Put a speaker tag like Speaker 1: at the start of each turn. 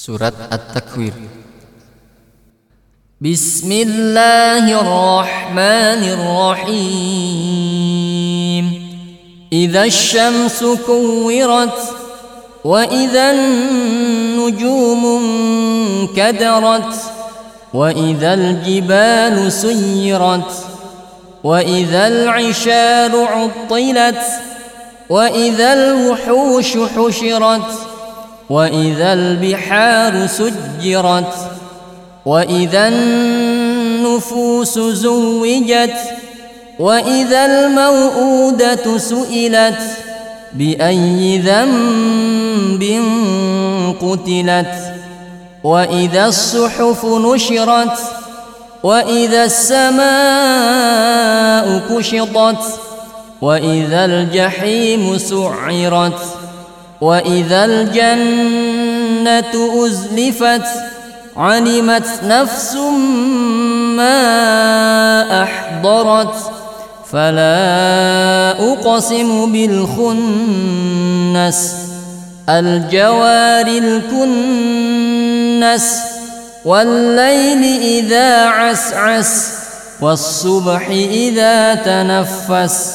Speaker 1: Surat At-Takwir
Speaker 2: Bismillahirrahmanirrahim إذا الشمس كورت وإذا النجوم انكدرت وإذا الجبال سيرت وإذا العشار عطلت وإذا الوحوش حشرت وإذا البحار سجرت وإذا النفوس زوجت وإذا الموءودة سئلت بأي ذنب قتلت؟ وإذا الصحف نشرت وإذا السماء كشطت وإذا الجحيم سعرت؟ واذا الجنه ازلفت علمت نفس ما احضرت فلا اقسم بالخنس الجوار الكنس والليل اذا عسعس والصبح اذا تنفس